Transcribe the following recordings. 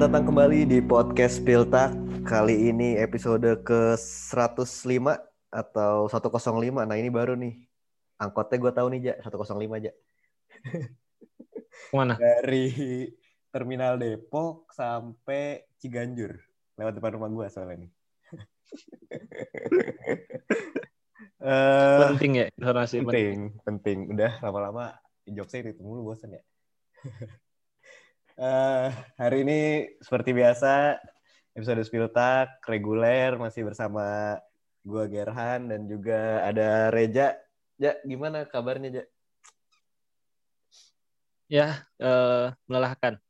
Selamat datang kembali di podcast Piltak. Kali ini episode ke-105 atau 105. Nah, ini baru nih. Angkotnya gue tahu nih, Ja. 105 aja. Ke mana? Dari Terminal Depok sampai Ciganjur. Lewat depan rumah gue soalnya nih. Eh, penting ya informasi penting, penting. Udah lama-lama jokesnya itu mulu bosan ya. Eh, hari ini seperti biasa episode Spiltak reguler masih bersama gua Gerhan dan juga ada Reja. Ja, gimana kabarnya, Ja? Ya, eh, melelahkan.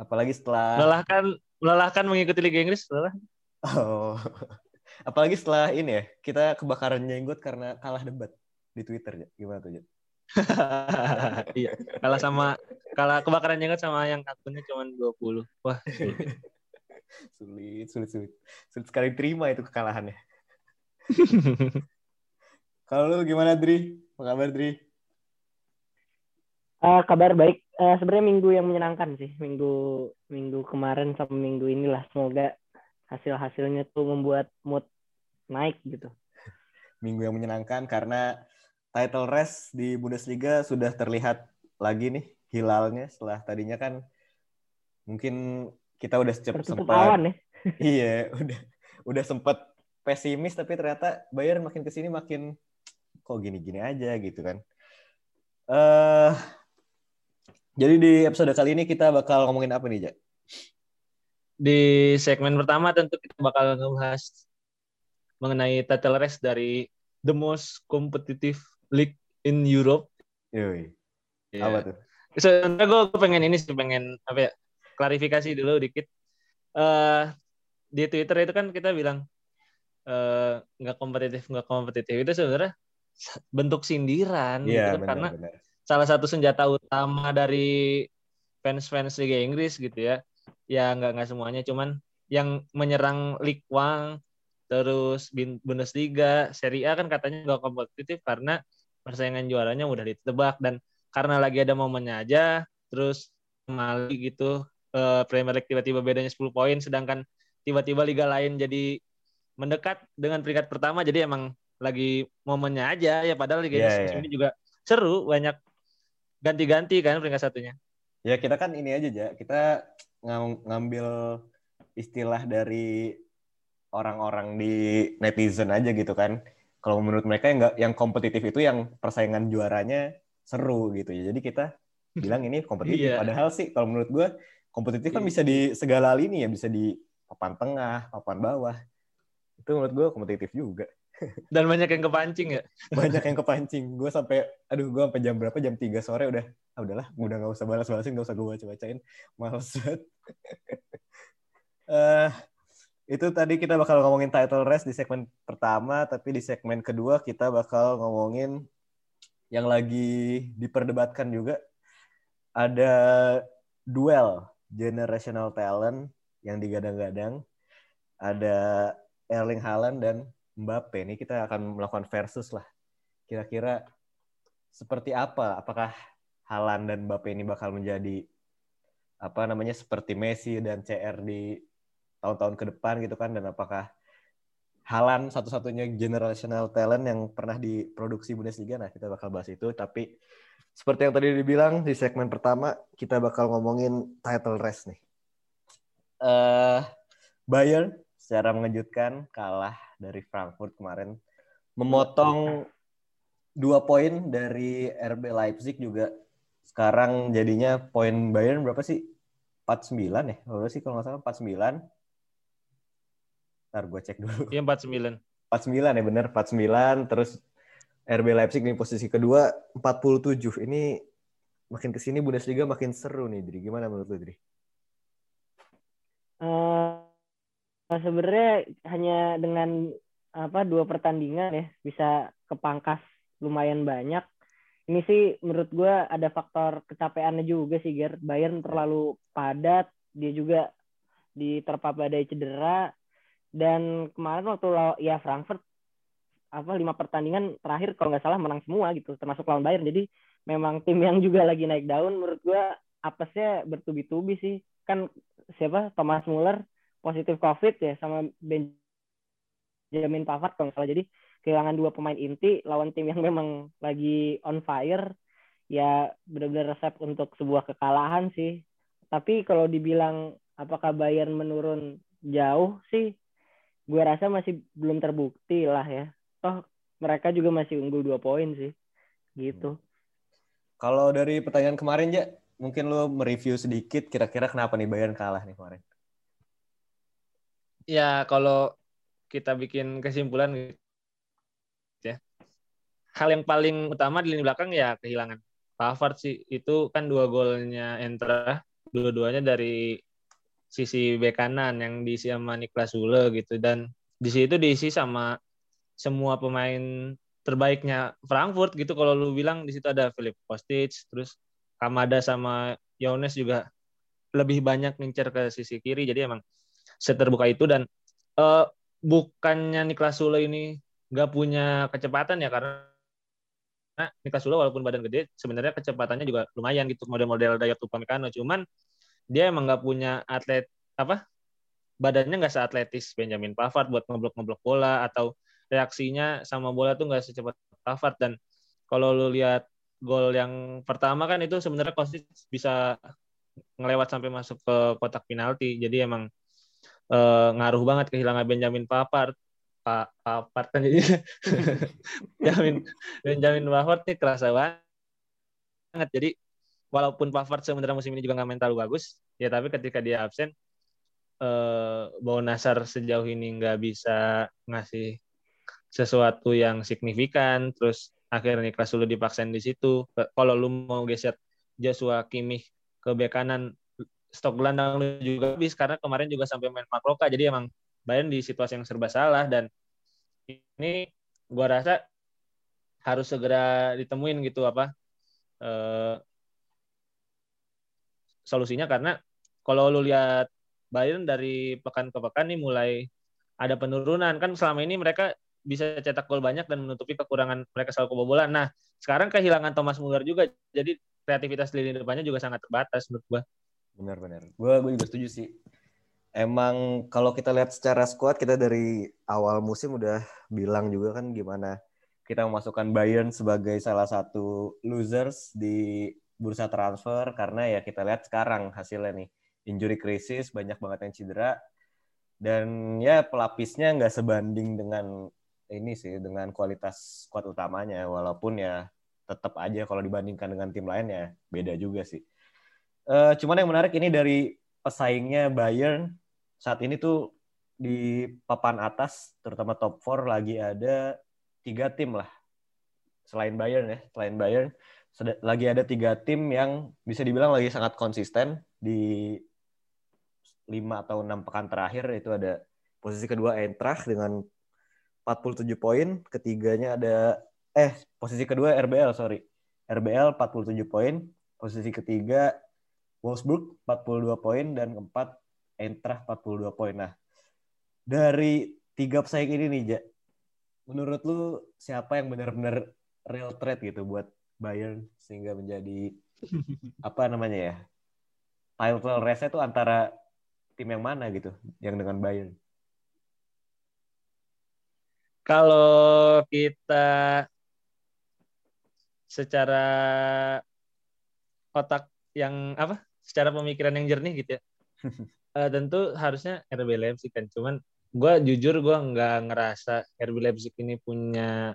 Apalagi setelah Melelahkan melelahkan mengikuti Liga Inggris. Oh. Apalagi setelah ini ya, kita kebakaran jenggot karena kalah debat di Twitter, Ja. Gimana tuh, Ja? iya, kalah sama kalah kebakaran jenggot sama yang akunnya cuma 20. Wah, sulit. sulit, sulit, sulit. Sulit sekali terima itu kekalahannya. Kalau lu gimana, Dri? Apa kabar, Dri? Uh, kabar baik. Uh, Sebenarnya minggu yang menyenangkan sih. Minggu minggu kemarin sama minggu inilah. Semoga hasil-hasilnya tuh membuat mood naik gitu. Minggu yang menyenangkan karena title race di Bundesliga sudah terlihat lagi nih hilalnya setelah tadinya kan mungkin kita udah secepat sempat awan ya. iya udah udah sempat pesimis tapi ternyata Bayern makin ke sini makin kok gini-gini aja gitu kan eh jadi di episode kali ini kita bakal ngomongin apa nih Jak? Di segmen pertama tentu kita bakal ngebahas mengenai title race dari the most competitive league in Europe. Yoi. Ya. Apa tuh? Sebenarnya gue pengen ini sih pengen apa ya klarifikasi dulu dikit. eh di Twitter itu kan kita bilang eh, nggak kompetitif nggak kompetitif itu sebenarnya bentuk sindiran Iya gitu kan karena benar-benar. salah satu senjata utama dari fans-fans Liga Inggris gitu ya. Ya nggak nggak semuanya cuman yang menyerang League One terus Bin- Bundesliga, Serie A kan katanya nggak kompetitif karena persaingan juaranya udah ditebak dan karena lagi ada momennya aja terus kembali gitu eh, Premier League tiba-tiba bedanya 10 poin sedangkan tiba-tiba liga lain jadi mendekat dengan peringkat pertama jadi emang lagi momennya aja ya padahal liga Inggris iya. ini juga seru banyak ganti-ganti kan peringkat satunya Ya kita kan ini aja ja, kita ngam- ngambil istilah dari orang-orang di netizen aja gitu kan. Kalau menurut mereka yang nggak yang kompetitif itu yang persaingan juaranya seru gitu ya. Jadi kita bilang ini kompetitif. Iya. Padahal sih kalau menurut gue kompetitif kan Iya. bisa di segala lini ya, bisa di papan tengah, papan bawah. Itu menurut gue kompetitif juga. dan banyak yang kepancing ya Banyak yang kepancing. Gue sampai, aduh gue sampai jam berapa? Jam 3 sore udah, ah udahlah, udah nggak usah balas-balasin, nggak usah gue baca-bacain. Males banget. Eh, itu tadi kita bakal ngomongin title race di segmen pertama, tapi di segmen kedua kita bakal ngomongin yang lagi diperdebatkan juga. Ada duel generational talent yang digadang-gadang. Ada Erling Haaland dan Mbappe. Ini kita akan melakukan versus lah. Kira-kira seperti apa? Apakah Haaland dan Mbappe ini bakal menjadi apa namanya seperti Messi dan CR di tahun-tahun ke depan gitu kan dan apakah Haaland satu-satunya generational talent yang pernah diproduksi Bundesliga? Nah kita bakal bahas itu tapi seperti yang tadi dibilang di segmen pertama kita bakal ngomongin title race nih. Eh Bayern secara mengejutkan kalah dari Frankfurt kemarin memotong dua poin dari RB Leipzig juga. Sekarang jadinya poin Bayern berapa sih? 49 ya? Berapa sih kalau nggak salah? 49 ntar gue cek dulu iya 49 49 ya bener 49 terus RB Leipzig di posisi kedua 47 ini makin ke sini Bundesliga makin seru nih Dri gimana menurut lu Dri? Eh, sebenarnya hanya dengan apa dua pertandingan ya bisa kepangkas lumayan banyak. Ini sih menurut gue ada faktor kecapeannya juga sih Ger. Bayern terlalu padat, dia juga diterpa badai cedera dan kemarin waktu ya Frankfurt apa lima pertandingan terakhir kalau nggak salah menang semua gitu termasuk lawan Bayern jadi memang tim yang juga lagi naik daun menurut gua apesnya bertubi-tubi sih kan siapa Thomas Muller positif COVID ya sama Benjamin Pavard kalau salah. Jadi kehilangan dua pemain inti lawan tim yang memang lagi on fire ya benar-benar resep untuk sebuah kekalahan sih. Tapi kalau dibilang apakah Bayern menurun jauh sih, gue rasa masih belum terbukti lah ya. Toh mereka juga masih unggul dua poin sih, gitu. Kalau dari pertanyaan kemarin ya, mungkin lo mereview sedikit kira-kira kenapa nih Bayern kalah nih kemarin? Ya kalau kita bikin kesimpulan gitu ya, hal yang paling utama di lini belakang ya kehilangan Pavard sih itu kan dua golnya Entra dua-duanya dari sisi bek kanan yang diisi sama Niklas Sule gitu. Dan di situ diisi sama semua pemain terbaiknya Frankfurt gitu. Kalau lu bilang di situ ada Philip Kostic terus Kamada sama Yones juga lebih banyak ngincer ke sisi kiri. Jadi emang seterbuka itu. Dan uh, bukannya Niklas Sule ini nggak punya kecepatan ya karena Niklas Sule walaupun badan gede, sebenarnya kecepatannya juga lumayan gitu. Model-model Dayot Upamecano. Cuman dia emang nggak punya atlet apa badannya nggak seatletis Benjamin Pavard buat ngeblok-ngeblok bola atau reaksinya sama bola tuh nggak secepat Pavard. Dan kalau lu lihat gol yang pertama kan itu sebenarnya Kostic bisa ngelewat sampai masuk ke kotak penalti. Jadi emang e, ngaruh banget kehilangan Benjamin Pavard. Pak Pavard kan jadi Benjamin Benjamin Pavard nih kerasa banget. Jadi walaupun Pavard sebenarnya musim ini juga nggak mental bagus ya tapi ketika dia absen eh, Bau Nasar sejauh ini nggak bisa ngasih sesuatu yang signifikan terus akhirnya kelas dulu dipaksain di situ. Kalau lu mau geser Joshua Kimmich ke bek kanan stok gelandang lu juga habis karena kemarin juga sampai main Makroka jadi emang Bayern di situasi yang serba salah dan ini gua rasa harus segera ditemuin gitu apa eh, solusinya karena kalau lu lihat Bayern dari pekan ke pekan nih mulai ada penurunan kan selama ini mereka bisa cetak gol banyak dan menutupi kekurangan mereka selalu kebobolan. Nah, sekarang kehilangan Thomas Muller juga jadi kreativitas lini depannya juga sangat terbatas menurut gua. Benar-benar. Gua gue juga setuju sih emang kalau kita lihat secara squad kita dari awal musim udah bilang juga kan gimana kita memasukkan Bayern sebagai salah satu losers di bursa transfer karena ya kita lihat sekarang hasilnya nih injury crisis banyak banget yang cedera dan ya pelapisnya nggak sebanding dengan ini sih dengan kualitas squad utamanya walaupun ya tetap aja kalau dibandingkan dengan tim lain ya beda juga sih. Uh, cuman yang menarik ini dari pesaingnya Bayern saat ini tuh di papan atas, terutama top 4 lagi ada tiga tim lah. Selain Bayern ya, selain Bayern, lagi ada tiga tim yang bisa dibilang lagi sangat konsisten di lima atau enam pekan terakhir. Itu ada posisi kedua Eintracht dengan 47 poin, ketiganya ada eh posisi kedua RBL sorry. RBL 47 poin, posisi ketiga Wolfsburg 42 poin. Dan keempat Eintracht 42 poin. Nah, dari tiga pesaing ini nih, Ja, menurut lu siapa yang benar-benar real threat gitu buat Bayern sehingga menjadi apa namanya ya? Title race itu antara tim yang mana gitu yang dengan Bayern? Kalau kita secara otak yang apa? Secara pemikiran yang jernih gitu ya. uh, tentu harusnya RB Leipzig kan cuman gue jujur gue nggak ngerasa RB Leipzig ini punya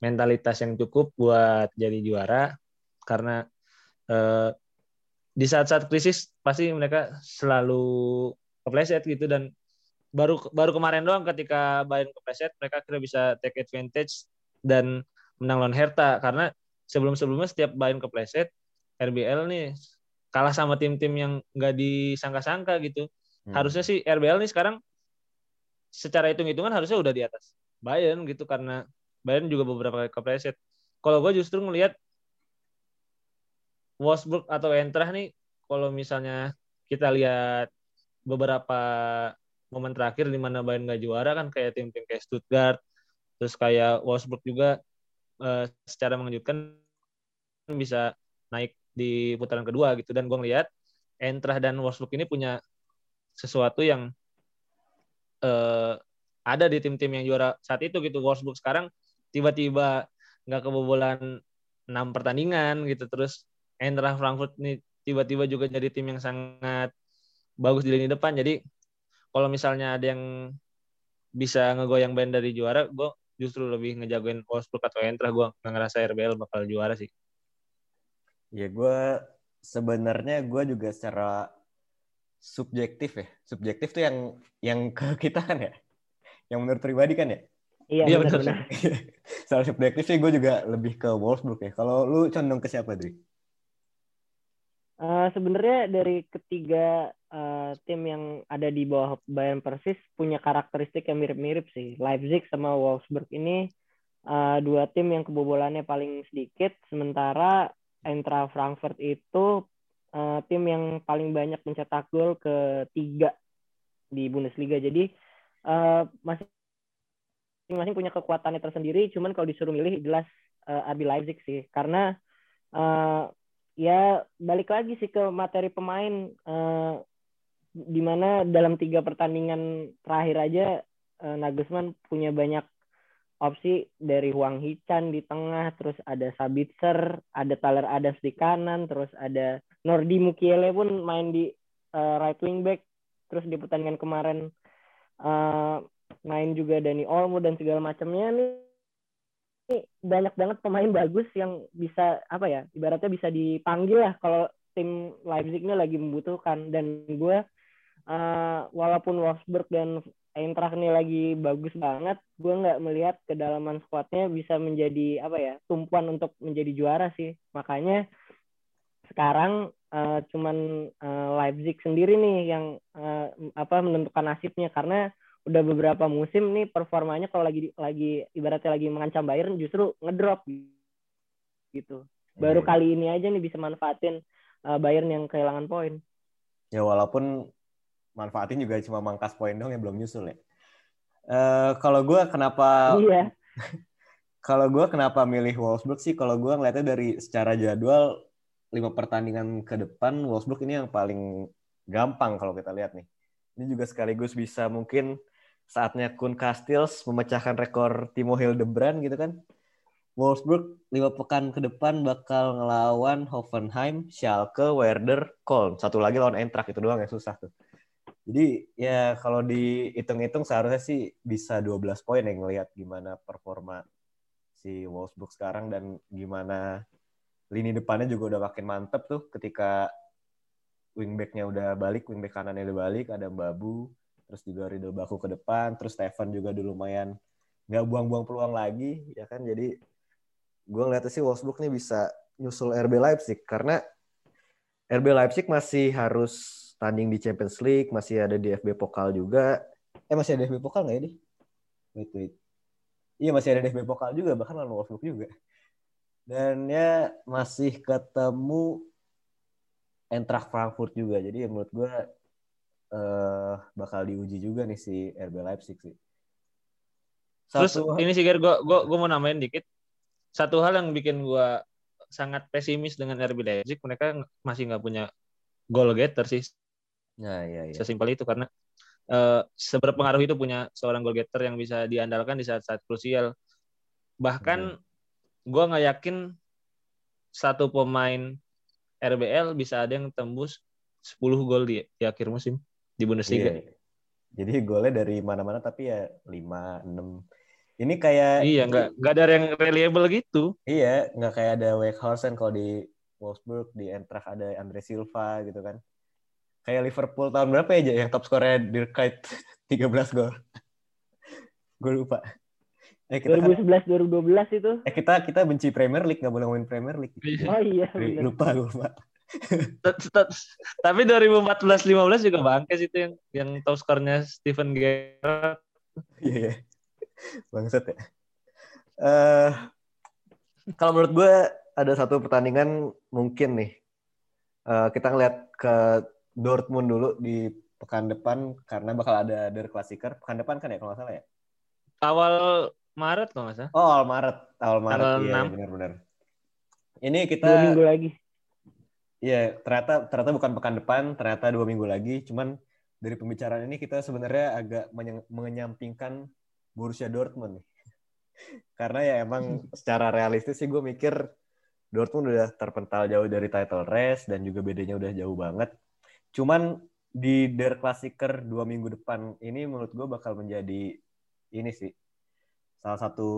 mentalitas yang cukup buat jadi juara karena uh, di saat-saat krisis pasti mereka selalu kepleset gitu dan baru baru kemarin doang ketika Bayern kepleset mereka kira bisa take advantage dan menang lawan Hertha karena sebelum-sebelumnya setiap Bayern kepleset RBL nih kalah sama tim-tim yang nggak disangka-sangka gitu. Hmm. Harusnya sih RBL nih sekarang secara hitung-hitungan harusnya udah di atas Bayern gitu karena Bayern juga beberapa kali kepreset. Kalau gue justru ngelihat Wolfsburg atau Eintracht nih kalau misalnya kita lihat beberapa momen terakhir di mana Bayern nggak juara kan kayak tim-tim kayak Stuttgart terus kayak Wolfsburg juga uh, secara mengejutkan bisa naik di putaran kedua gitu dan gue ngeliat Eintracht dan Wolfsburg ini punya sesuatu yang uh, ada di tim-tim yang juara saat itu gitu. Wolfsburg sekarang tiba-tiba nggak kebobolan enam pertandingan gitu terus Eintracht Frankfurt ini tiba-tiba juga jadi tim yang sangat bagus di lini depan. Jadi kalau misalnya ada yang bisa ngegoyang band dari juara gue justru lebih ngejagoin Wolfsburg atau Eintracht. Gue nggak ngerasa RBL bakal juara sih. Ya gue sebenarnya gue juga secara subjektif ya. Subjektif tuh yang yang ke kita kan ya. Yang menurut pribadi kan ya Iya, Iya, benar. secara subjektif sih gue juga lebih ke Wolfsburg ya kalau lu condong ke siapa Dri? Eh, Sebenarnya dari ketiga eh, tim yang ada di bawah Bayern Persis punya karakteristik yang mirip-mirip sih. Leipzig sama Wolfsburg ini eh, dua tim yang kebobolannya paling sedikit, sementara Eintracht Frankfurt itu eh, tim yang paling banyak mencetak gol ketiga di Bundesliga. Jadi eh, masih masing-masing punya kekuatannya tersendiri. Cuman kalau disuruh milih jelas eh, RB Leipzig sih, karena eh, ya balik lagi sih ke materi pemain eh, di mana dalam tiga pertandingan terakhir aja eh, Nagelsmann punya banyak opsi dari Huang Hichan di tengah terus ada Sabitzer ada Thaler Adams di kanan terus ada Nordi Mukiele pun main di eh, right wing back terus di pertandingan kemarin eh, main juga Dani Olmo dan segala macamnya nih. Ini banyak banget pemain bagus yang bisa apa ya ibaratnya bisa dipanggil lah kalau tim Leipzig ini lagi membutuhkan. Dan gue uh, walaupun Wolfsburg dan Eintracht ini lagi bagus banget gue nggak melihat kedalaman skuadnya bisa menjadi apa ya tumpuan untuk menjadi juara sih. Makanya sekarang uh, cuman uh, Leipzig sendiri nih yang uh, apa menentukan nasibnya. Karena udah beberapa musim nih performanya kalau lagi lagi ibaratnya lagi mengancam Bayern justru ngedrop gitu. Baru Iya. kali ini aja nih bisa manfaatin uh, Bayern yang kehilangan poin. Ya walaupun manfaatin juga cuma mangkas poin dong yang belum nyusul ya. Eh kalau gue kenapa Iya. kalau gue kenapa milih Wolfsburg sih? Kalau gue ngeliatnya dari secara jadwal lima pertandingan ke depan Wolfsburg ini yang paling gampang kalau kita lihat nih. Ini juga sekaligus bisa mungkin saatnya Kun Castells memecahkan rekor Timo Hildebrand gitu kan. Wolfsburg lima pekan ke depan bakal ngelawan Hoffenheim, Schalke, Werder, Köln. Satu lagi lawan Eintracht itu doang yang susah tuh. Jadi ya kalau dihitung-hitung seharusnya sih bisa 12 poin yang ngelihat gimana performa si Wolfsburg sekarang dan gimana lini depannya juga udah makin mantep tuh ketika wingbacknya udah balik, wingback kanannya udah balik, ada Babu, terus juga Riddle Baku ke depan, terus Stefan juga udah lumayan nggak buang-buang peluang lagi, ya kan? Jadi gue ngeliatnya sih Wolfsburg nih bisa nyusul RB Leipzig karena RB Leipzig masih harus tanding di Champions League, masih ada di FB Pokal juga. Eh masih ada FB Pokal nggak ya di? Wait wait. Iya masih ada FB Pokal juga, bahkan lawan Wolfsburg juga. Dan ya masih ketemu Eintracht Frankfurt juga. Jadi ya menurut gue eh bakal diuji juga nih si RB Leipzig sih. Terus Satu, ini sih Ger, gue gua, gua mau nambahin dikit. Satu hal yang bikin gue sangat pesimis dengan RB Leipzig, mereka masih nggak punya goal getter sih. nah iya iya. Sesimpel itu karena eh, seberapa pengaruh itu punya seorang goal getter yang bisa diandalkan di saat-saat krusial. Bahkan gue nggak yakin satu pemain RBL bisa ada yang tembus 10 gol di, di akhir musim di Bundesliga. Iya. Jadi golnya dari mana-mana tapi ya 5 6. Ini kayak Iya, nggak nggak ada yang reliable gitu. Iya, nggak kayak ada Weghorst kalau di Wolfsburg, di Eintracht ada Andre Silva gitu kan. Kayak Liverpool tahun berapa ya yang top skornya Dirk Kuyt 13 gol. Gue lupa. Eh kita kan- 2011 2012 itu. eh kita kita benci Premier League nggak boleh ngomongin Premier League. Oh iya benar. lupa lupa. Tapi 2014-15 juga bangkes itu yang yang top skornya Steven Gerrard. Iya, iya. Bangsat ya. Eh kalau menurut gue ada satu pertandingan mungkin nih. Eh, kita ngeliat ke Dortmund dulu di pekan depan karena bakal ada Der Klassiker. Pekan depan kan ya kalau nggak salah ya? Awal Maret kalau nggak salah. Oh, awal Maret. Awal Maret, Tanggal iya 6. benar-benar. Ini Dua kita minggu lagi. Iya, ternyata ternyata bukan pekan depan, ternyata dua minggu lagi. Cuman dari pembicaraan ini kita sebenarnya agak menyampingkan Borussia Dortmund nih. Karena ya emang secara realistis sih gue mikir Dortmund udah terpental jauh dari title race dan juga bedanya udah jauh banget. Cuman di Der Klassiker dua minggu depan ini menurut gue bakal menjadi ini sih salah satu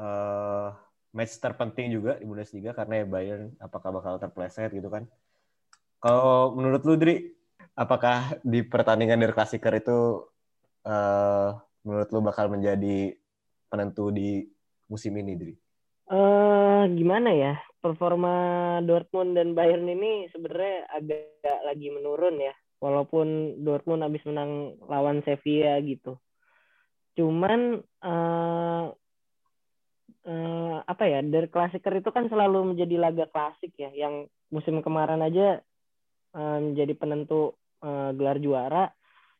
uh, match terpenting juga di Bundesliga karena ya Bayern apakah bakal terpleset gitu kan. Kalau menurut lu Dri, apakah di pertandingan Der Klassiker itu uh, menurut lu bakal menjadi penentu di musim ini Dri? Uh, gimana ya? Performa Dortmund dan Bayern ini sebenarnya agak lagi menurun ya. Walaupun Dortmund habis menang lawan Sevilla gitu. Cuman uh, uh, apa ya dari klasiker itu kan selalu menjadi laga klasik ya yang musim kemarin aja uh, menjadi penentu uh, gelar juara.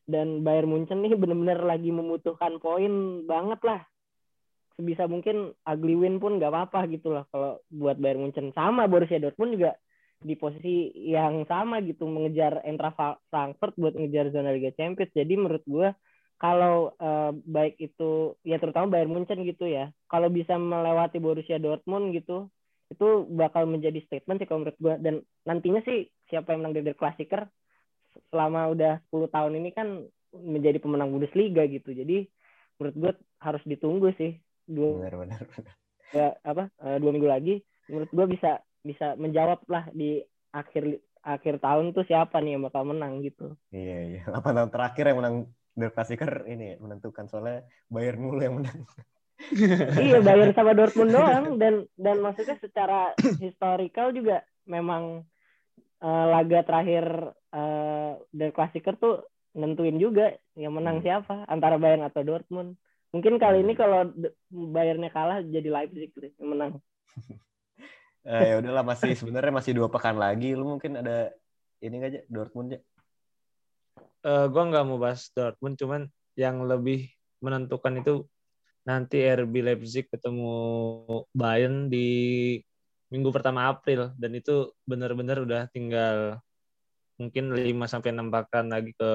Dan Bayern Munchen nih benar-benar lagi membutuhkan poin banget lah. Sebisa mungkin ugly win pun nggak apa-apa gitu lah. Kalau buat Bayern Munchen sama Borussia Dortmund juga di posisi yang sama gitu mengejar Eintracht Frankfurt buat ngejar zona Liga Champions. Jadi menurut gue kalau uh, baik itu ya terutama Bayern Munchen gitu ya. Kalau bisa melewati Borussia Dortmund gitu itu bakal menjadi statement sih kalau menurut gue dan nantinya sih siapa yang menang dari Klassiker selama udah 10 tahun ini kan menjadi pemenang Bundesliga gitu. Jadi menurut gue harus ditunggu sih. Dua benar, benar, benar. Ya, apa uh, dua minggu lagi menurut gue bisa bisa menjawab lah di akhir akhir tahun tuh siapa nih yang bakal menang gitu. Iya iya. Apa tahun terakhir yang menang Der Klassiker ini menentukan soalnya Bayern mulu yang menang. iya Bayern sama Dortmund doang dan dan maksudnya secara historical juga memang uh, laga terakhir uh, Der Klassiker tuh nentuin juga yang menang hmm. siapa antara Bayern atau Dortmund. Mungkin kali ini hmm. kalau Bayernnya kalah jadi Leipzig deh yang menang. eh, ya udahlah masih sebenarnya masih dua pekan lagi. Lu mungkin ada ini aja Dortmund ya uh, eh, gue nggak mau bahas Dortmund, cuman yang lebih menentukan itu nanti RB Leipzig ketemu Bayern di minggu pertama April dan itu benar-benar udah tinggal mungkin 5 sampai 6 pekan lagi ke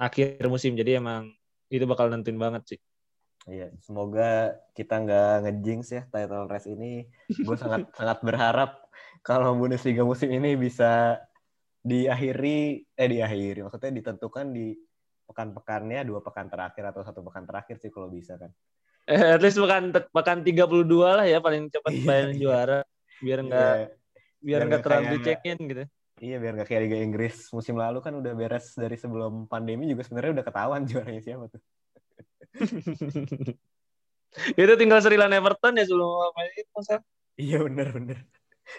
akhir musim. Jadi emang itu bakal nentuin banget sih. Iya, semoga kita nggak ngejinx ya title race ini. Gue sangat sangat berharap kalau Bundesliga musim ini bisa diakhiri eh diakhiri maksudnya ditentukan di pekan-pekannya dua pekan terakhir atau satu pekan terakhir sih kalau bisa kan. Eh, at least pekan pekan 32 lah ya paling cepat iya, Bayern iya. juara biar enggak iya. biar enggak terlalu dicekin gitu. Iya biar nggak kayak Liga Inggris musim lalu kan udah beres dari sebelum pandemi juga sebenarnya udah ketahuan juaranya siapa tuh. itu tinggal Sri Everton ya sebelum main itu Iya benar benar.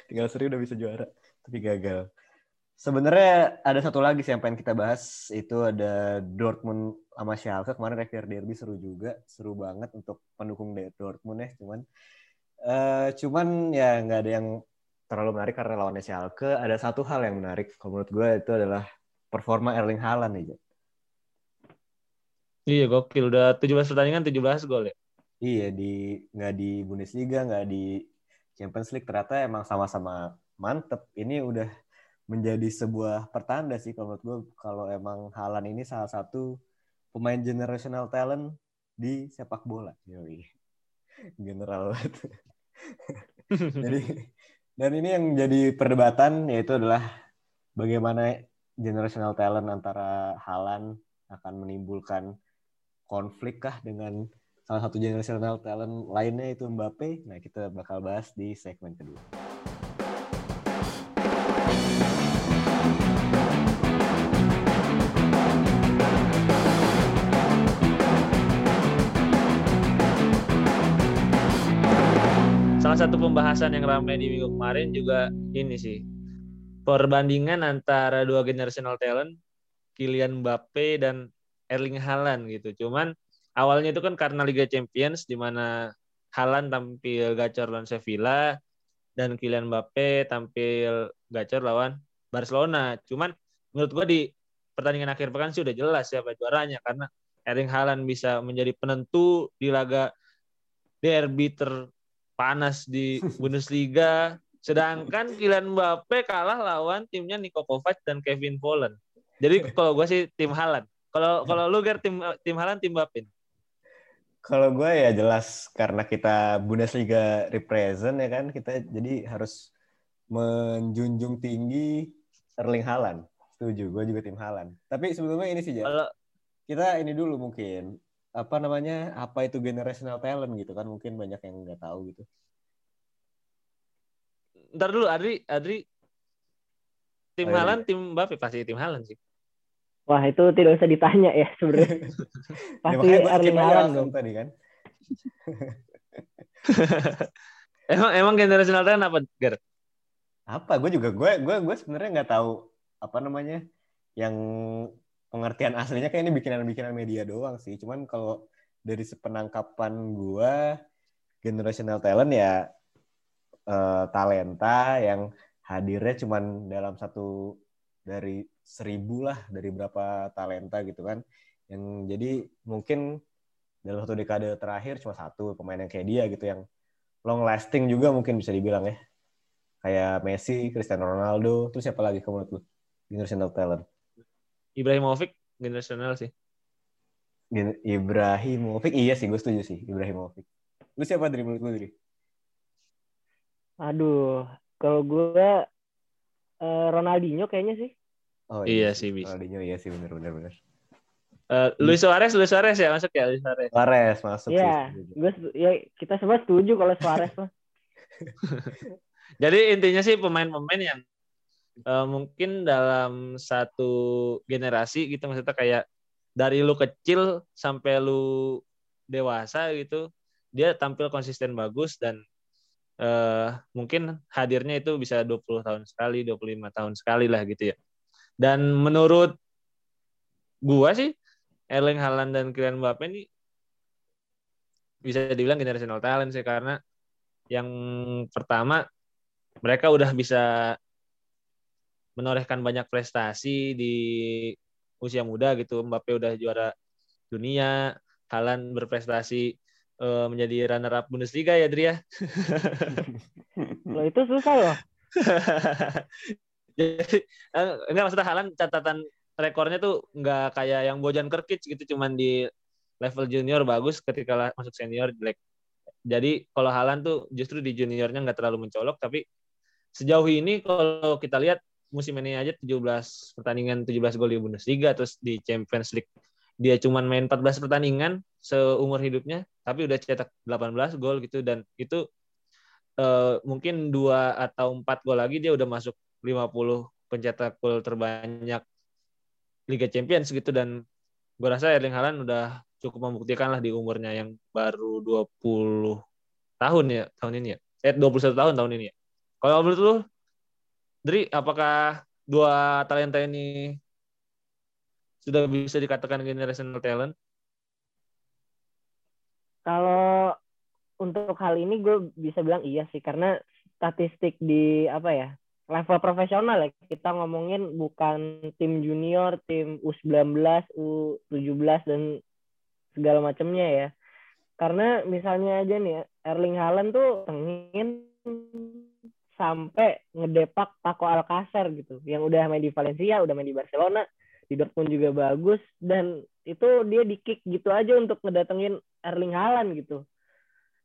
Tinggal Sri udah bisa juara tapi gagal. Sebenarnya ada satu lagi sih yang pengen kita bahas. Itu ada Dortmund sama Schalke. Kemarin Revier Derby seru juga. Seru banget untuk pendukung Dortmund ya cuman uh, cuman ya nggak ada yang terlalu menarik karena lawannya Schalke. Ada satu hal yang menarik. Kalau menurut gue itu adalah performa Erling Haaland nih Iya gokil. Udah 17 pertandingan 17 gol ya. Iya di nggak di Bundesliga nggak di Champions League. Ternyata emang sama-sama mantep. Ini udah menjadi sebuah pertanda sih kalau menurut gue kalau emang Halan ini salah satu pemain generational talent di sepak bola. Yoi. General banget. jadi dan ini yang jadi perdebatan yaitu adalah bagaimana generational talent antara Halan akan menimbulkan konflik kah dengan salah satu generational talent lainnya itu Mbappe. Nah, kita bakal bahas di segmen kedua. Salah satu pembahasan yang ramai di minggu kemarin juga ini sih perbandingan antara dua generational talent Kylian Mbappe dan Erling Haaland gitu. Cuman awalnya itu kan karena Liga Champions di mana Haaland tampil gacor lawan Sevilla dan Kylian Mbappe tampil gacor lawan Barcelona. Cuman menurut gua di pertandingan akhir pekan sih udah jelas siapa juaranya karena Erling Haaland bisa menjadi penentu di laga derby ter panas di Bundesliga Sedangkan Kylian Mbappe kalah lawan timnya Niko Kovac dan Kevin Volland. Jadi kalau gue sih tim Halan. Kalau kalau lu Ger tim tim Halan tim Mbappe. Kalau gue ya jelas karena kita Bundesliga represent ya kan kita jadi harus menjunjung tinggi Erling Haaland. Setuju, gue juga tim Haaland. Tapi sebelumnya ini sih, Kalau kita ini dulu mungkin apa namanya apa itu generational talent gitu kan mungkin banyak yang nggak tahu gitu. Ntar dulu Adri Adri. Tim oh, iya. Halan tim Mbappe? Pasti tim Halan sih. Wah itu tidak usah ditanya ya sebenarnya. Pasti ya, Erling Haaland. Dong tadi kan? Emang emang generational talent apa Ger? Apa? Gue juga gue gue gue sebenarnya nggak tahu apa namanya yang pengertian aslinya kayak ini bikinan-bikinan media doang sih. Cuman kalau dari sepenangkapan gue generational talent ya uh, talenta yang hadirnya cuman dalam satu dari seribu lah dari berapa talenta gitu kan. Yang jadi mungkin dalam satu dekade terakhir cuma satu pemain yang kayak dia gitu yang long lasting juga mungkin bisa dibilang ya. Kayak Messi, Cristiano Ronaldo, terus siapa lagi kamu tuh generational talent? Ibrahimovic generational sih. Ibrahimovic iya sih gue setuju sih Ibrahimovic. Lu siapa dari menurut lu dari? Aduh, kalau gue uh, Ronaldinho kayaknya sih. Oh iya, iya sih bisa. Ronaldinho iya sih benar benar benar. Uh, Luis Suarez, Luis Suarez ya masuk ya Luis Suarez. Suarez masuk ya, sih. Gue ya kita semua setuju kalau Suarez lah. Jadi intinya sih pemain-pemain yang uh, mungkin dalam satu generasi gitu maksudnya kayak dari lu kecil sampai lu dewasa gitu dia tampil konsisten bagus dan uh, mungkin hadirnya itu bisa 20 tahun sekali, 25 tahun sekali lah gitu ya. Dan menurut gua sih Erling Haaland dan Kylian Mbappe ini bisa dibilang generational talent sih karena yang pertama mereka udah bisa menorehkan banyak prestasi di usia muda gitu. Mbappe udah juara dunia, Haaland berprestasi uh, menjadi runner up Bundesliga ya Dria. Loh itu susah loh. Jadi eh, enggak maksudnya Halan catatan rekornya tuh enggak kayak yang Bojan Kerkic gitu cuman di level junior bagus ketika masuk senior jelek. Jadi kalau Halan tuh justru di juniornya nggak terlalu mencolok tapi sejauh ini kalau kita lihat musim ini aja 17 pertandingan 17 gol di Bundesliga terus di Champions League. Dia cuma main 14 pertandingan seumur hidupnya tapi udah cetak 18 gol gitu. Dan itu uh, mungkin dua atau empat gol lagi dia udah masuk 50 pencetak gol terbanyak Liga Champions gitu. Dan gue rasa Erling Haaland udah cukup membuktikan lah di umurnya yang baru 20 tahun ya tahun ini ya. Eh 21 tahun tahun ini ya. Kalau menurut lu Dri apakah dua talenta ini sudah bisa dikatakan generational talent? Kalau untuk hal ini gue bisa bilang iya sih karena statistik di apa ya level profesional ya kita ngomongin bukan tim junior, tim U19, U17 dan segala macamnya ya. Karena misalnya aja nih Erling Haaland tuh pengen sampai ngedepak Paco Alcacer gitu. Yang udah main di Valencia, udah main di Barcelona, di Dortmund juga bagus. Dan itu dia di kick gitu aja untuk ngedatengin Erling Haaland gitu.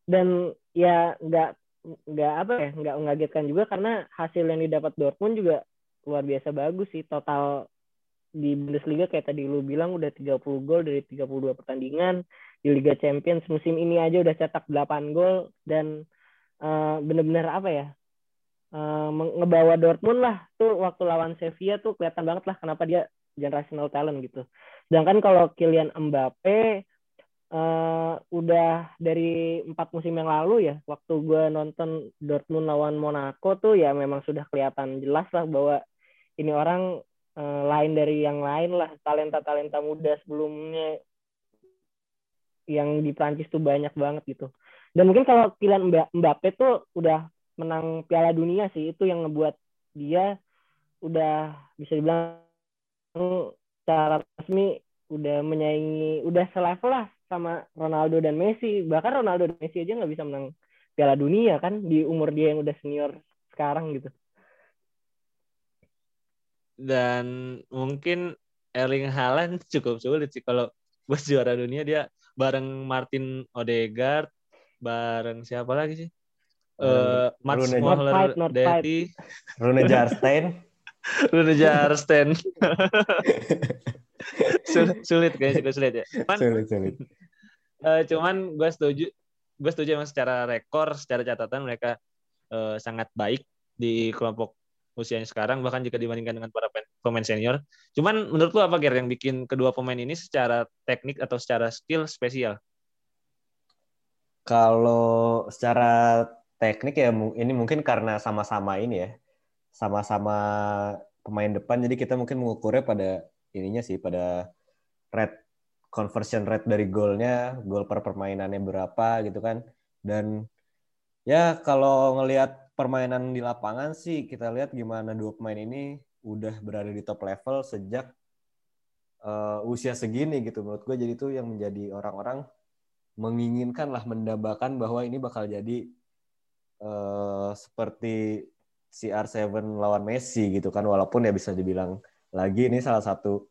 Dan ya nggak nggak apa ya nggak mengagetkan juga karena hasil yang didapat Dortmund juga luar biasa bagus sih. Total di Bundesliga kayak tadi lu bilang udah 30 gol dari 32 pertandingan. Di Liga Champions musim ini aja udah cetak 8 gol. Dan uh, bener-bener apa ya uh, ngebawa Dortmund lah tuh waktu lawan Sevilla tuh kelihatan banget lah kenapa dia generational talent gitu. Sedangkan kalau Kylian Mbappe uh, udah dari empat musim yang lalu ya, waktu gue nonton Dortmund lawan Monaco tuh ya memang sudah kelihatan jelas lah bahwa ini orang uh, lain dari yang lain lah, talenta-talenta muda sebelumnya yang di Prancis tuh banyak banget gitu. Dan mungkin kalau Kylian Mbappe tuh udah menang Piala Dunia sih itu yang ngebuat dia udah bisa dibilang secara resmi udah menyaingi udah selevel lah sama Ronaldo dan Messi bahkan Ronaldo dan Messi aja nggak bisa menang Piala Dunia kan di umur dia yang udah senior sekarang gitu. Dan mungkin Erling Haaland cukup sulit sih kalau buat juara dunia dia bareng Martin Odegaard, bareng siapa lagi sih? Eh Mats Rune-. Detti, Rune Jarstein. Rune Jarsten. sulit, sulit kayaknya cukup sulit ya. Cuman, sulit, sulit. eh, cuman gue setuju, gue setuju emang secara rekor, secara catatan mereka eh, sangat baik di kelompok usianya sekarang bahkan jika dibandingkan dengan para pemain senior. Cuman menurut lu apa Ger yang bikin kedua pemain ini secara teknik atau secara skill spesial? Kalau secara teknik ya ini mungkin karena sama-sama ini ya, sama-sama pemain depan, jadi kita mungkin mengukurnya pada ininya sih, pada rate conversion rate dari golnya, gol per permainannya berapa gitu kan. Dan ya kalau ngelihat permainan di lapangan sih kita lihat gimana dua pemain ini udah berada di top level sejak eh, usia segini gitu menurut gue jadi itu yang menjadi orang-orang menginginkan lah mendambakan bahwa ini bakal jadi eh, seperti CR7 lawan Messi gitu kan walaupun ya bisa dibilang lagi ini salah satu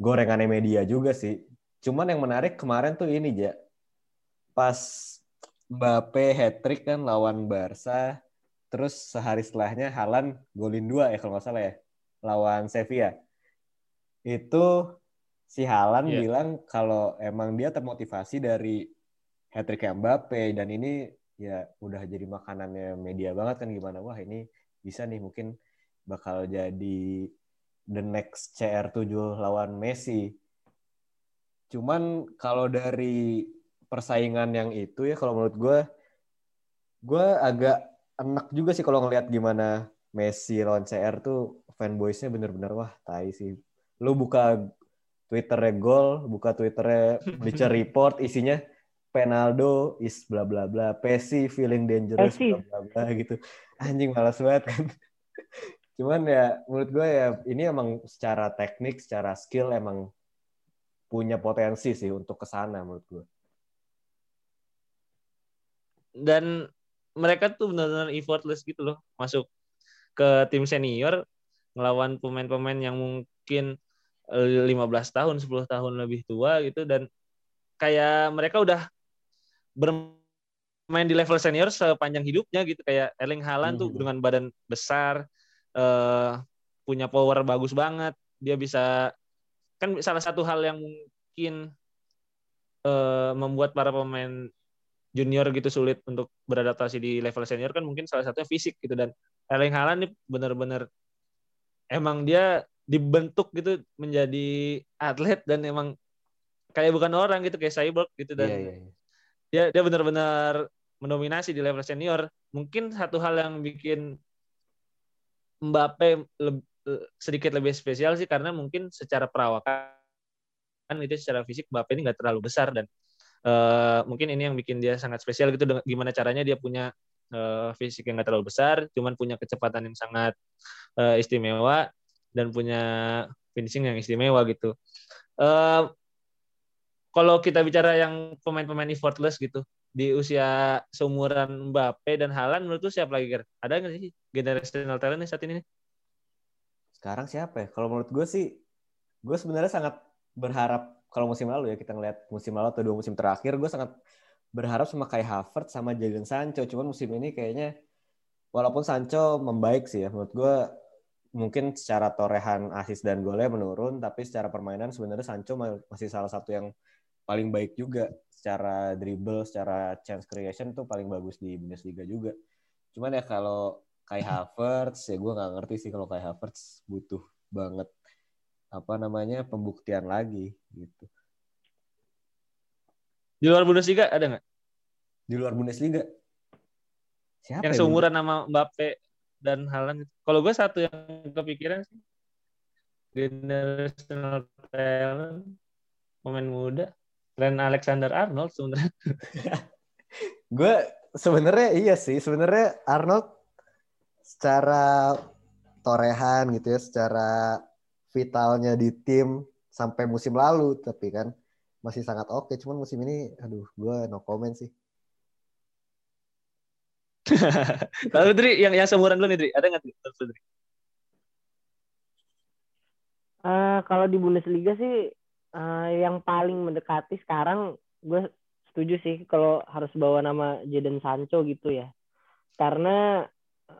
gorengannya media juga sih. Cuman yang menarik kemarin tuh ini ja. Pas Mbappe hat-trick kan lawan Barca terus sehari setelahnya Halan golin dua ya kalau nggak salah ya lawan Sevilla. Itu si Halan Iya. bilang kalau emang dia termotivasi dari hat-trick Mbappe dan ini ya udah jadi makanannya media banget kan gimana. Wah ini bisa nih mungkin bakal jadi the next CR7 lawan Messi. Cuman kalau dari persaingan yang itu ya kalau menurut gue gue agak enak juga sih kalau ngelihat gimana Messi lawan CR tuh fanboysnya bener-bener wah tai sih. Lu buka Twitternya gol buka Twitternya Bleacher Report isinya Penaldo is bla bla bla Pessi feeling dangerous bla bla bla gitu. Anjing malas banget kan. Cuman ya menurut gue ya ini emang secara teknik secara skill emang punya potensi sih untuk ke sana menurut gue dan mereka tuh benar-benar effortless gitu loh masuk ke tim senior ngelawan pemain-pemain yang mungkin eh, 15 tahun 10 tahun lebih tua gitu dan kayak mereka udah bermain di level senior sepanjang hidupnya gitu kayak Erling Haaland tuh Mhm. dengan badan besar eh, punya power bagus banget dia bisa kan salah satu hal yang mungkin eh, membuat para pemain junior gitu sulit untuk beradaptasi di level senior kan mungkin salah satunya fisik gitu dan Erling Haaland nih benar-benar emang dia dibentuk gitu menjadi atlet dan emang kayak bukan orang gitu kayak cyborg gitu dan iya iya iya. Dia dia benar-benar mendominasi di level senior. Mungkin satu hal yang bikin Mbappe leb- eh, sedikit lebih spesial sih karena mungkin secara perawakan kan itu secara fisik Mbappe ini nggak terlalu besar dan eh, mungkin ini yang bikin dia sangat spesial gitu dengan gimana caranya dia punya eh, fisik yang nggak terlalu besar cuman punya kecepatan yang sangat eh, istimewa dan punya finishing yang istimewa gitu. Eh, kalau kita bicara yang pemain-pemain effortless gitu di usia seumuran Mbappe dan Haaland menurut lu siapa lagi Ger? Ada nggak sih generational talent nih saat ini? Sekarang siapa ya? Kalau menurut gue sih, gue sebenarnya sangat berharap kalau musim lalu ya kita ngeliat musim lalu atau dua musim terakhir, gue sangat berharap sama kayak Havertz sama Jadon Sancho. Cuman musim ini kayaknya walaupun Sancho membaik sih ya, menurut gue mungkin secara torehan asis dan golnya menurun, tapi secara permainan sebenarnya Sancho ma- masih salah satu yang paling baik juga secara dribble, secara chance creation tuh paling bagus di Bundesliga juga. Cuman ya kalau Kai Havertz ya gue nggak ngerti sih kalau Kai Havertz butuh banget apa namanya pembuktian lagi gitu Di luar Bundesliga ada nggak? di luar Bundesliga siapa Yang ya, seumuran nama Mbappe dan Haaland? Kalau gue satu yang kepikiran sih generational Trent Alexander Arnold sebenarnya. gue sebenarnya iya sih sebenarnya Arnold secara torehan gitu ya secara vitalnya di tim sampai musim lalu tapi kan masih sangat oke cuman musim ini aduh gue no comment sih Lalu Dri, yang yang seumuran dulu nih Dri, ada nggak? Dri? Uh, kalau di Bundesliga sih uh, yang paling mendekati sekarang gue setuju sih kalau harus bawa nama Jadon Sancho gitu ya. Karena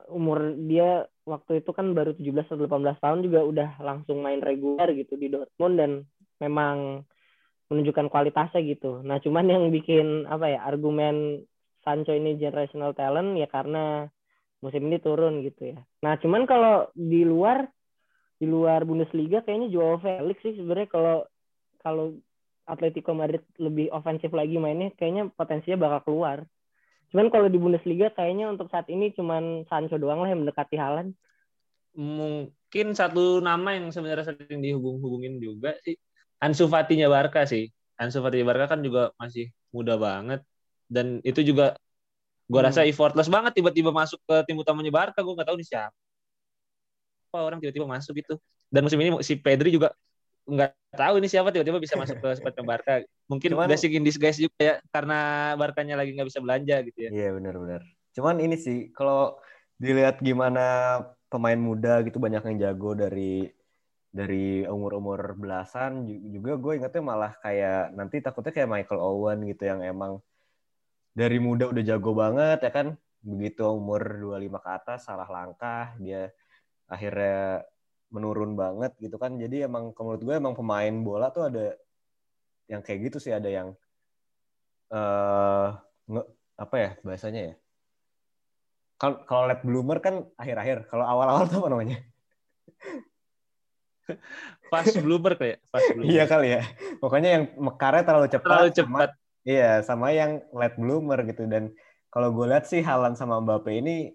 umur dia waktu itu kan baru 17 atau 18 tahun juga udah langsung main reguler gitu di Dortmund dan memang menunjukkan kualitasnya gitu. Nah, cuman yang bikin apa ya argumen Sancho ini generational talent ya karena musim ini turun gitu ya. Nah, cuman kalau di luar di luar Bundesliga kayaknya Joao Felix sih sebenarnya kalau kalau Atletico Madrid lebih ofensif lagi mainnya kayaknya potensinya bakal keluar. Cuman kalau di Bundesliga kayaknya untuk saat ini cuman Sancho doang lah yang mendekati Halan. Mungkin satu nama yang sebenarnya sering dihubung-hubungin juga sih Ansu Fati-nya Barca sih. Ansu Fati-nya Barca kan juga masih muda banget dan itu juga gue hmm. rasa effortless banget tiba-tiba masuk ke tim utamanya Barca gue nggak tahu nih siapa apa orang tiba-tiba masuk gitu dan musim ini si Pedri juga nggak tahu ini siapa tiba-tiba bisa masuk ke squad Barca. Mungkin Cuman, blessing in disguise juga ya karena Barkanya lagi nggak bisa belanja gitu ya. Iya benar-benar. Cuman ini sih kalau dilihat gimana pemain muda gitu banyak yang jago dari dari umur-umur belasan juga gue ingetnya malah kayak nanti takutnya kayak Michael Owen gitu yang emang dari muda udah jago banget ya kan? Begitu umur 25 ke atas salah langkah dia akhirnya menurun banget gitu kan. Jadi emang menurut gue emang pemain bola tuh ada yang kayak gitu sih. Ada yang uh, nge, apa ya bahasanya ya? Kalau kalau late bloomer kan akhir-akhir. Kalau awal-awal tuh apa namanya? Fast bloomer kayak fast bloomer. iya kali ya. Pokoknya yang mekarnya terlalu cepat terlalu cepat. sama, iya sama yang late bloomer gitu. Dan kalau gue lihat sih Halan sama Mbappe ini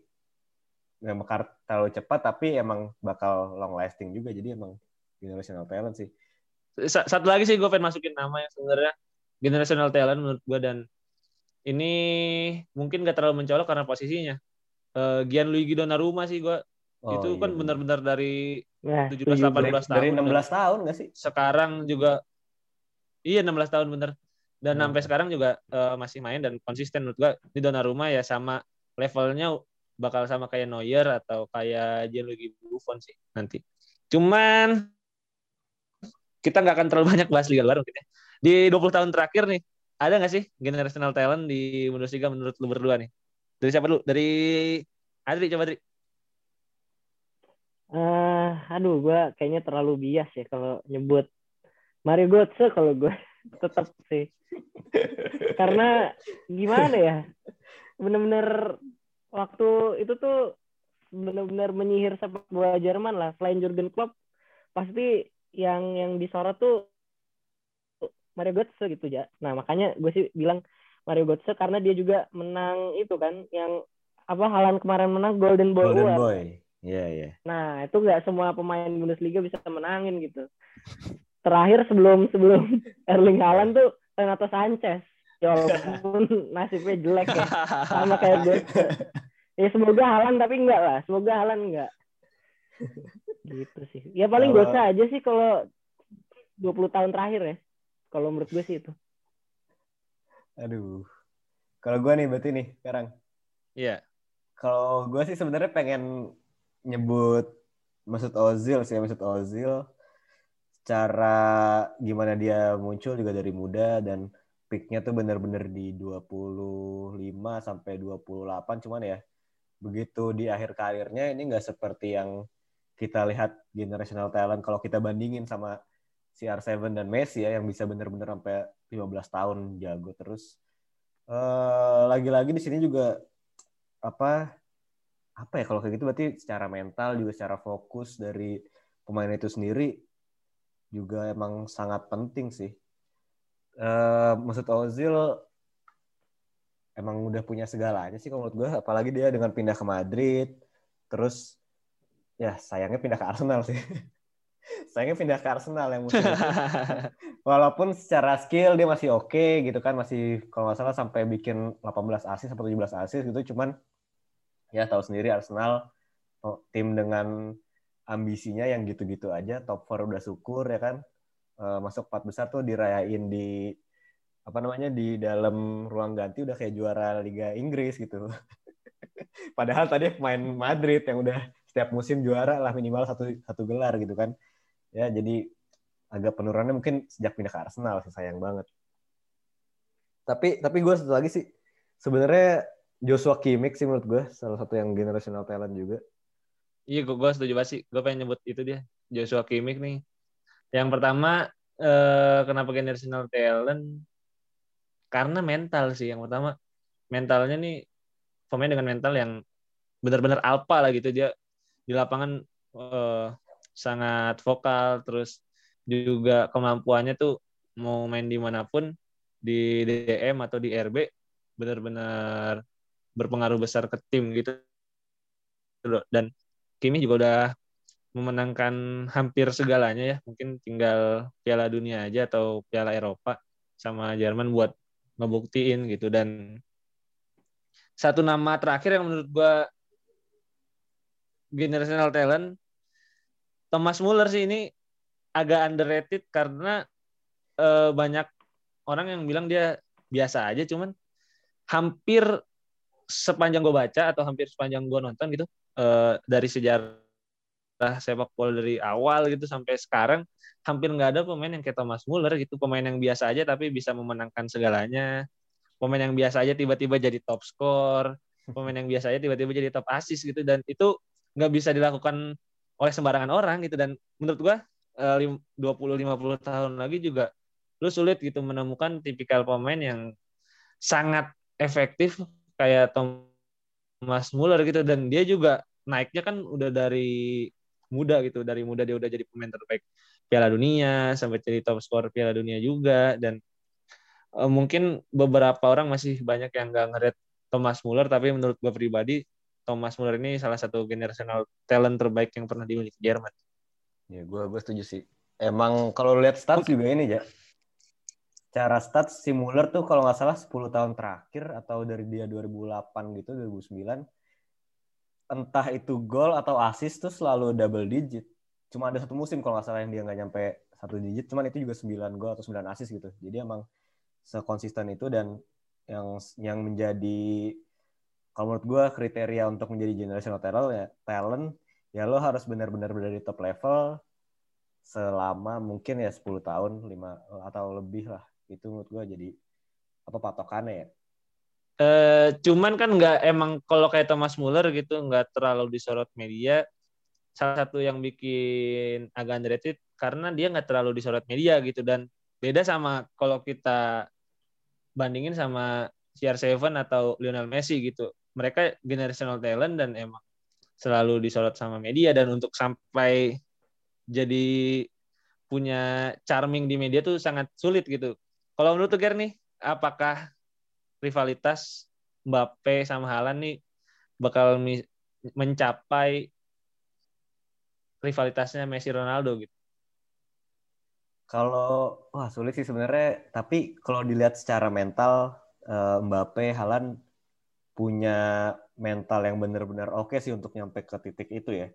nggak mekar terlalu cepat tapi emang bakal long lasting juga. Jadi emang generational talent sih. Satu lagi sih gue pengen masukin nama yang sebenarnya generational talent menurut gue dan ini mungkin gak terlalu mencolok karena posisinya. Uh, Gianluigi Donnarumma sih gue oh, itu iya, kan benar-benar dari ya, 17 18 tahun dari 16 tahun gak sih? Sekarang juga iya 16 tahun bener. Dan hmm. sampai sekarang juga uh, masih main dan konsisten. Menurut gue di Donnarumma ya sama levelnya bakal sama kayak Neuer atau kayak Gianluigi Buffon sih nanti. Cuman kita nggak akan terlalu banyak bahas Liga luar mungkin ya. Di 20 tahun terakhir nih, ada nggak sih generational talent di Bundesliga menurut lu berdua nih? Dari siapa dulu? Dari Adri, coba Adri. Uh, aduh, gue kayaknya terlalu bias ya kalau nyebut Mario Götze kalau gue tetap sih. Karena gimana ya? Bener-bener waktu itu tuh benar-benar menyihir sepak bola Jerman lah. Selain Jurgen Klopp, pasti yang yang disorot tuh Mario Götze gitu ya. Nah makanya gue sih bilang Mario Götze karena dia juga menang itu kan yang apa halan kemarin menang Golden Boy Golden. Boy. Iya, yeah, iya. Yeah. Nah, itu nggak semua pemain Bundesliga bisa menangin gitu. Terakhir sebelum sebelum Erling Haaland tuh Renato Sanchez ya walaupun nasibnya jelek ya sama kayak gue ya semoga Halan tapi enggak lah semoga Halan enggak. Gitu sih. Ya paling kalau... dosa aja sih kalau 20 tahun terakhir ya kalau menurut gue sih itu. Aduh. Kalau gue nih berarti nih sekarang. Iya. Yeah. kalau gue sih sebenarnya pengen nyebut Mesut Ozil sih Mesut Ozil. Cara gimana dia muncul juga dari muda dan peaknya tuh bener-bener di 25 sampai 28 cuman ya begitu di akhir karirnya ini nggak seperti yang kita lihat generational talent kalau kita bandingin sama CR7 dan Messi ya yang bisa bener-bener sampai 15 tahun jago terus. Uh, lagi-lagi di sini juga apa apa ya kalau kayak gitu berarti secara mental juga secara fokus dari pemain itu sendiri juga emang sangat penting sih uh, Mesut Ozil emang udah punya segalanya sih kalau menurut gue apalagi dia dengan pindah ke Madrid. Terus ya sayangnya pindah ke Arsenal sih. Sayangnya pindah ke Arsenal yang musim walaupun secara skill dia masih oke okay, gitu kan masih kalau nggak salah sampai bikin 18 asis atau 17 asis gitu. Cuman ya tahu sendiri Arsenal oh, tim dengan ambisinya yang gitu-gitu aja top 4 udah syukur ya kan uh, masuk empat besar tuh dirayain di apa namanya di dalam ruang ganti udah kayak juara Liga Inggris gitu. Padahal tadi pemain Madrid yang udah setiap musim juara lah minimal satu satu gelar gitu kan. Ya jadi agak penurunannya mungkin sejak pindah ke Arsenal sih sayang banget. Tapi tapi gue satu lagi sih sebenarnya Joshua Kimmich sih menurut gue salah satu yang generational talent juga. Iya, gue, gue setuju banget sih. Gue pengen nyebut itu dia, Joshua Kimmich nih. Yang pertama, eh, kenapa generational talent? Karena mental sih. Yang pertama, mentalnya nih pemain dengan mental yang benar-benar alpa lah gitu. Dia di lapangan eh, sangat vokal, terus juga kemampuannya tuh mau main di mana pun, di DM atau di RB, benar-benar berpengaruh besar ke tim gitu. Dan Kimi juga udah memenangkan hampir segalanya ya. Mungkin tinggal Piala Dunia aja atau Piala Eropa sama Jerman buat ngebuktiin gitu. Dan satu nama terakhir yang menurut gua generational talent Thomas Muller sih ini agak underrated karena uh, banyak orang yang bilang dia biasa aja cuman hampir sepanjang gue baca atau hampir sepanjang gue nonton gitu uh, dari sejarah sepak bola dari awal gitu sampai sekarang hampir nggak ada pemain yang kayak Thomas Muller gitu. Pemain yang biasa aja tapi bisa memenangkan segalanya. Pemain yang biasa aja tiba-tiba jadi top skor pemain yang biasa aja tiba-tiba jadi top assist gitu. Dan itu nggak bisa dilakukan oleh sembarangan orang gitu. Dan menurut gua 20 50 tahun lagi juga lu sulit gitu menemukan tipikal pemain yang sangat efektif kayak Tom Mas Muller gitu. Dan dia juga naiknya kan udah dari muda gitu dari muda dia udah jadi pemain terbaik Piala Dunia sampai jadi top skor Piala Dunia juga dan uh, mungkin beberapa orang masih banyak yang nggak ngeret Thomas Muller tapi menurut gue pribadi Thomas Muller ini salah satu generational talent terbaik yang pernah dimiliki Jerman. Ya gue gue setuju sih. Emang kalau lihat stats juga ini ya cara stats si Muller tuh kalau nggak salah 10 tahun terakhir atau dari dia 2008 gitu 2009 entah itu gol atau assist tuh selalu double digit. Cuma ada satu musim kalau nggak salah yang dia nggak nyampe satu digit cuman itu juga 9 gol atau 9 assist gitu. Jadi emang sekonsisten itu dan yang yang menjadi kalau menurut gue kriteria untuk menjadi generational talent ya talent ya lo harus benar-benar berada di top level selama mungkin ya 10 tahun 5 atau lebih lah. Itu menurut gue jadi apa patokannya ya uh, cuman kan nggak emang kalau kayak Thomas Muller gitu nggak terlalu disorot media. Salah satu yang bikin agak underrated karena dia nggak terlalu disorot media gitu. Dan beda sama kalau kita bandingin sama CR7 atau Lionel Messi gitu. Mereka generational talent dan emang selalu disorot sama media. Dan untuk sampai jadi punya charming di media tuh sangat sulit gitu. Kalau menurut Ger nih, apakah rivalitas Mbappe sama Haaland nih bakal mencapai rivalitasnya Messi Ronaldo gitu? Kalau wah sulit sih sebenarnya, tapi kalau dilihat secara mental eh, Mbappe Haaland punya mental yang benar-benar oke sih untuk nyampe ke titik itu ya.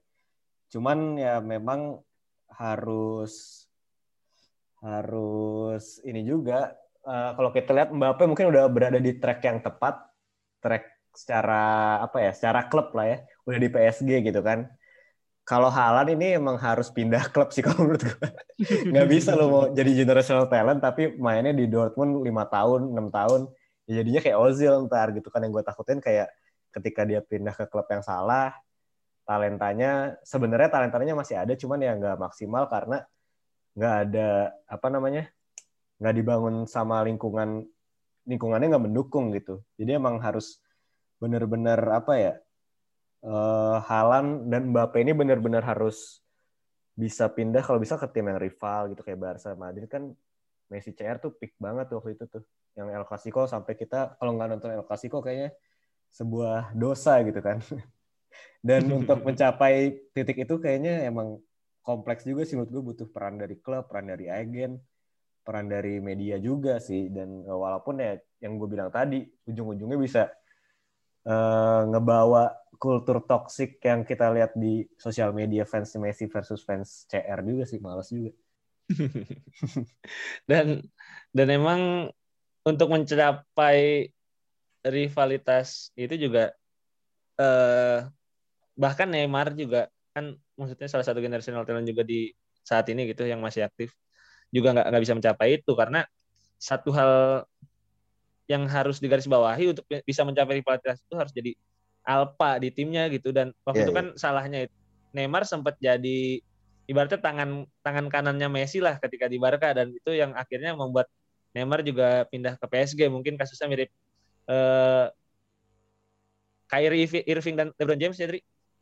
Cuman ya memang harus harus ini juga uh, kalau kita lihat Mbappe mungkin udah berada di track yang tepat, track secara apa ya, secara klub lah ya, udah di PSG gitu kan. Kalau Halan ini emang harus pindah klub sih kalau menurut gue. Nggak bisa lo mau jadi generational talent tapi mainnya di Dortmund lima tahun, enam tahun, ya jadinya kayak Ozil ntar gitu kan yang gue takutin kayak ketika dia pindah ke klub yang salah, talentanya sebenarnya talentanya masih ada cuman ya nggak maksimal karena nggak ada apa namanya nggak dibangun sama lingkungan lingkungannya nggak mendukung gitu. Jadi emang harus benar-benar apa ya uh, Halan dan Mbappe ini benar-benar harus bisa pindah kalau bisa ke tim yang rival gitu kayak Barca Madrid kan Messi CR tuh pick banget tuh waktu itu tuh yang El Clasico sampai kita kalau nggak nonton El Clasico kayaknya sebuah dosa gitu kan. Dan untuk mencapai titik itu kayaknya emang kompleks juga sih menurut gue butuh peran dari klub, peran dari agen, peran dari media juga sih. Dan eh, walaupun ya yang gue bilang tadi, ujung-ujungnya bisa uh, ngebawa kultur toksik yang kita lihat di sosial media fans Messi versus fans CR juga sih, males juga. dan dan emang untuk mencapai rivalitas itu juga eh, bahkan Neymar juga kan maksudnya salah satu generational talent juga di saat ini gitu yang masih aktif juga nggak nggak bisa mencapai itu. Karena satu hal yang harus digarisbawahi untuk bisa mencapai rivalitas itu harus jadi alpha di timnya gitu. Dan waktu Yeah, itu kan salahnya itu. Neymar sempat jadi ibaratnya tangan tangan kanannya Messi lah ketika di Barca. Dan itu yang akhirnya membuat Neymar juga pindah ke PSG mungkin kasusnya mirip eh, Kyrie Irving dan LeBron James ya Tri?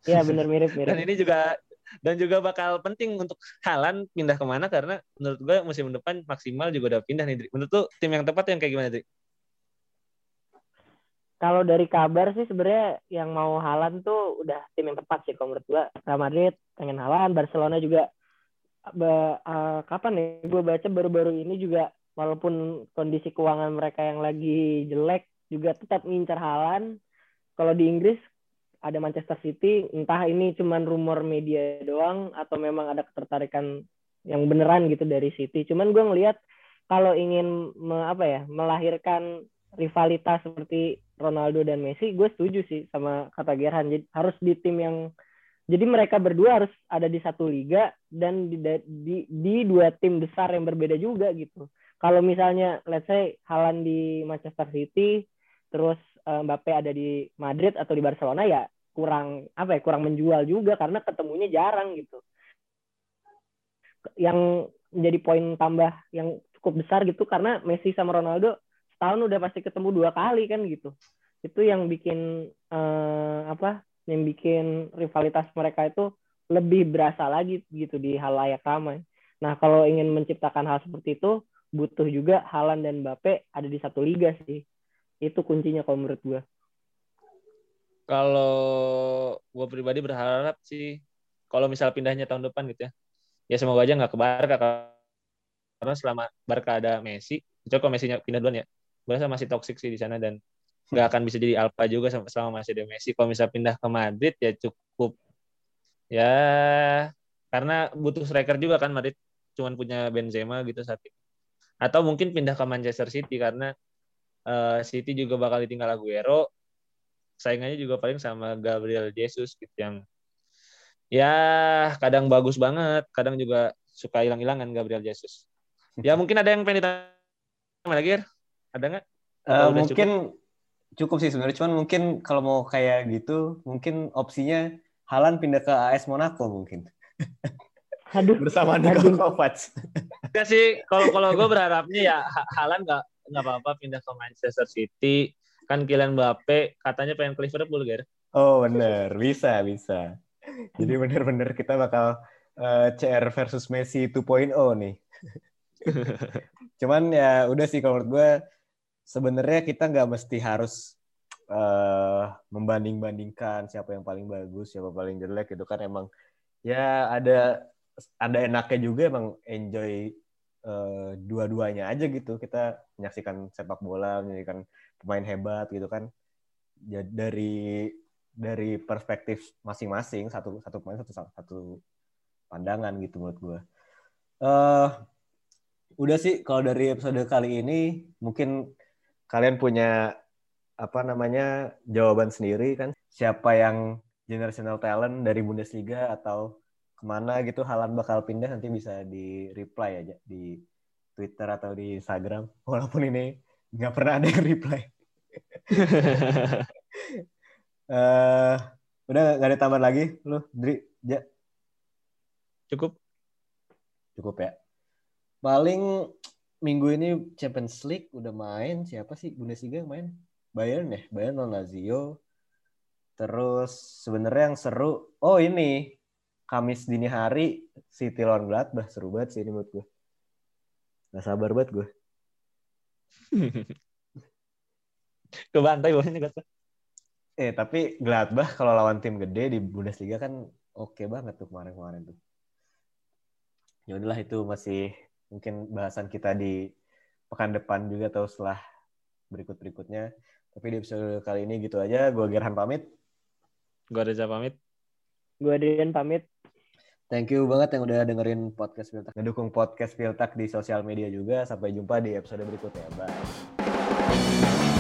Iya benar mirip dan mirip. ini juga dan juga bakal penting untuk Halan pindah ke mana karena menurut gue musim depan maksimal juga udah pindah nih Dri. menurut lu tim yang tepat yang kayak gimana Dri? Kalau dari kabar sih sebenarnya yang mau Halan tuh udah tim yang tepat sih kalau menurut gua. Real Madrid pengen Halan, Barcelona juga be- eh, kapan nih gue baca baru-baru ini juga walaupun kondisi keuangan mereka yang lagi jelek juga tetap ngincar Halan. Kalau di Inggris ada Manchester City, entah ini cuman rumor media doang atau memang ada ketertarikan yang beneran gitu dari City. Cuman gue ngelihat kalau ingin me- apa ya melahirkan rivalitas seperti Ronaldo dan Messi, gue setuju sih sama kata Gerhan. Jadi harus di tim yang jadi mereka berdua harus ada di satu liga dan di, di, di dua tim besar yang berbeda juga gitu. Kalau misalnya let's say Haaland di Manchester City, terus eh, Mbappe ada di Madrid atau di Barcelona ya kurang apa ya kurang menjual juga karena ketemunya jarang gitu. Yang menjadi poin tambah yang cukup besar gitu karena Messi sama Ronaldo setahun udah pasti ketemu dua kali kan gitu. Itu yang bikin eh, apa? Yang bikin rivalitas mereka itu lebih berasa lagi gitu di hal layak ramai. Nah kalau ingin menciptakan hal seperti itu butuh juga Halan dan Mbappe ada di satu liga sih. Itu kuncinya kalau menurut gue. Kalau gue pribadi berharap sih kalau misal pindahnya tahun depan gitu ya, ya semoga aja nggak ke Barca karena selama Barca ada Messi, itu kalau Messi pindah duluan ya, gue masih toksik sih di sana dan nggak akan bisa jadi alpha juga selama masih ada Messi. Kalau misal pindah ke Madrid ya cukup ya karena butuh striker juga kan Madrid cuman punya Benzema gitu saat itu. Atau mungkin pindah ke Manchester City karena uh, City juga bakal ditinggal Aguero saingannya juga paling sama Gabriel Jesus gitu yang ya kadang bagus banget, kadang juga suka hilang-hilangan Gabriel Jesus. Ya mungkin ada yang pengen ditanya lagi, ada nggak? Uh, mungkin cukup? cukup sih sebenarnya, cuman mungkin kalau mau kayak gitu, mungkin opsinya Halan pindah ke AS Monaco mungkin. Aduh. Bersama Niko Kovac. Ya sih, kalau kalau gue berharapnya ya Halan nggak nggak apa-apa pindah ke Manchester City kan Kylian Mbappe katanya pengen ke Liverpool Ger. Oh bener, bisa bisa. Jadi bener-bener kita bakal uh, CR versus Messi 2.0 nih. Cuman ya udah sih kalau menurut gue sebenarnya kita nggak mesti harus uh, membanding-bandingkan siapa yang paling bagus, siapa paling jelek itu kan emang ya ada ada enaknya juga emang enjoy uh, dua-duanya aja gitu kita menyaksikan sepak bola, menyaksikan pemain hebat gitu kan. Ya, dari dari perspektif masing-masing satu satu pemain satu satu pandangan gitu menurut gue. Uh, udah sih kalau dari episode kali ini mungkin kalian punya apa namanya jawaban sendiri kan siapa yang generational talent dari Bundesliga atau ke mana gitu Halan bakal pindah nanti bisa di reply aja di Twitter atau di Instagram walaupun ini nggak pernah ada yang reply. uh, udah nggak ada tambahan lagi? Lu Dri ja. cukup. Cukup ya. Paling minggu ini Champions League udah main. Siapa sih? Bundesliga yang main? Bayern ya Bayern lawan Lazio. Terus sebenarnya yang seru oh ini Kamis dini hari City lawan Gladbach. Seru banget sih ini menurut gue nggak sabar banget gue kebantai bawahnya Gladbach eh tapi Gladbach kalau lawan tim gede di Bundesliga kan oke okay banget tuh kemarin-kemarin tuh. Ya udahlah itu masih mungkin bahasan kita di pekan depan juga atau setelah berikut berikutnya tapi di episode kali ini gitu aja. Gue Gerhan pamit. Gue Reza pamit. Gue Adrian pamit thank you banget yang udah dengerin podcast Piltak. Ngedukung podcast Piltak di sosial media juga. Sampai jumpa di episode berikutnya. Bye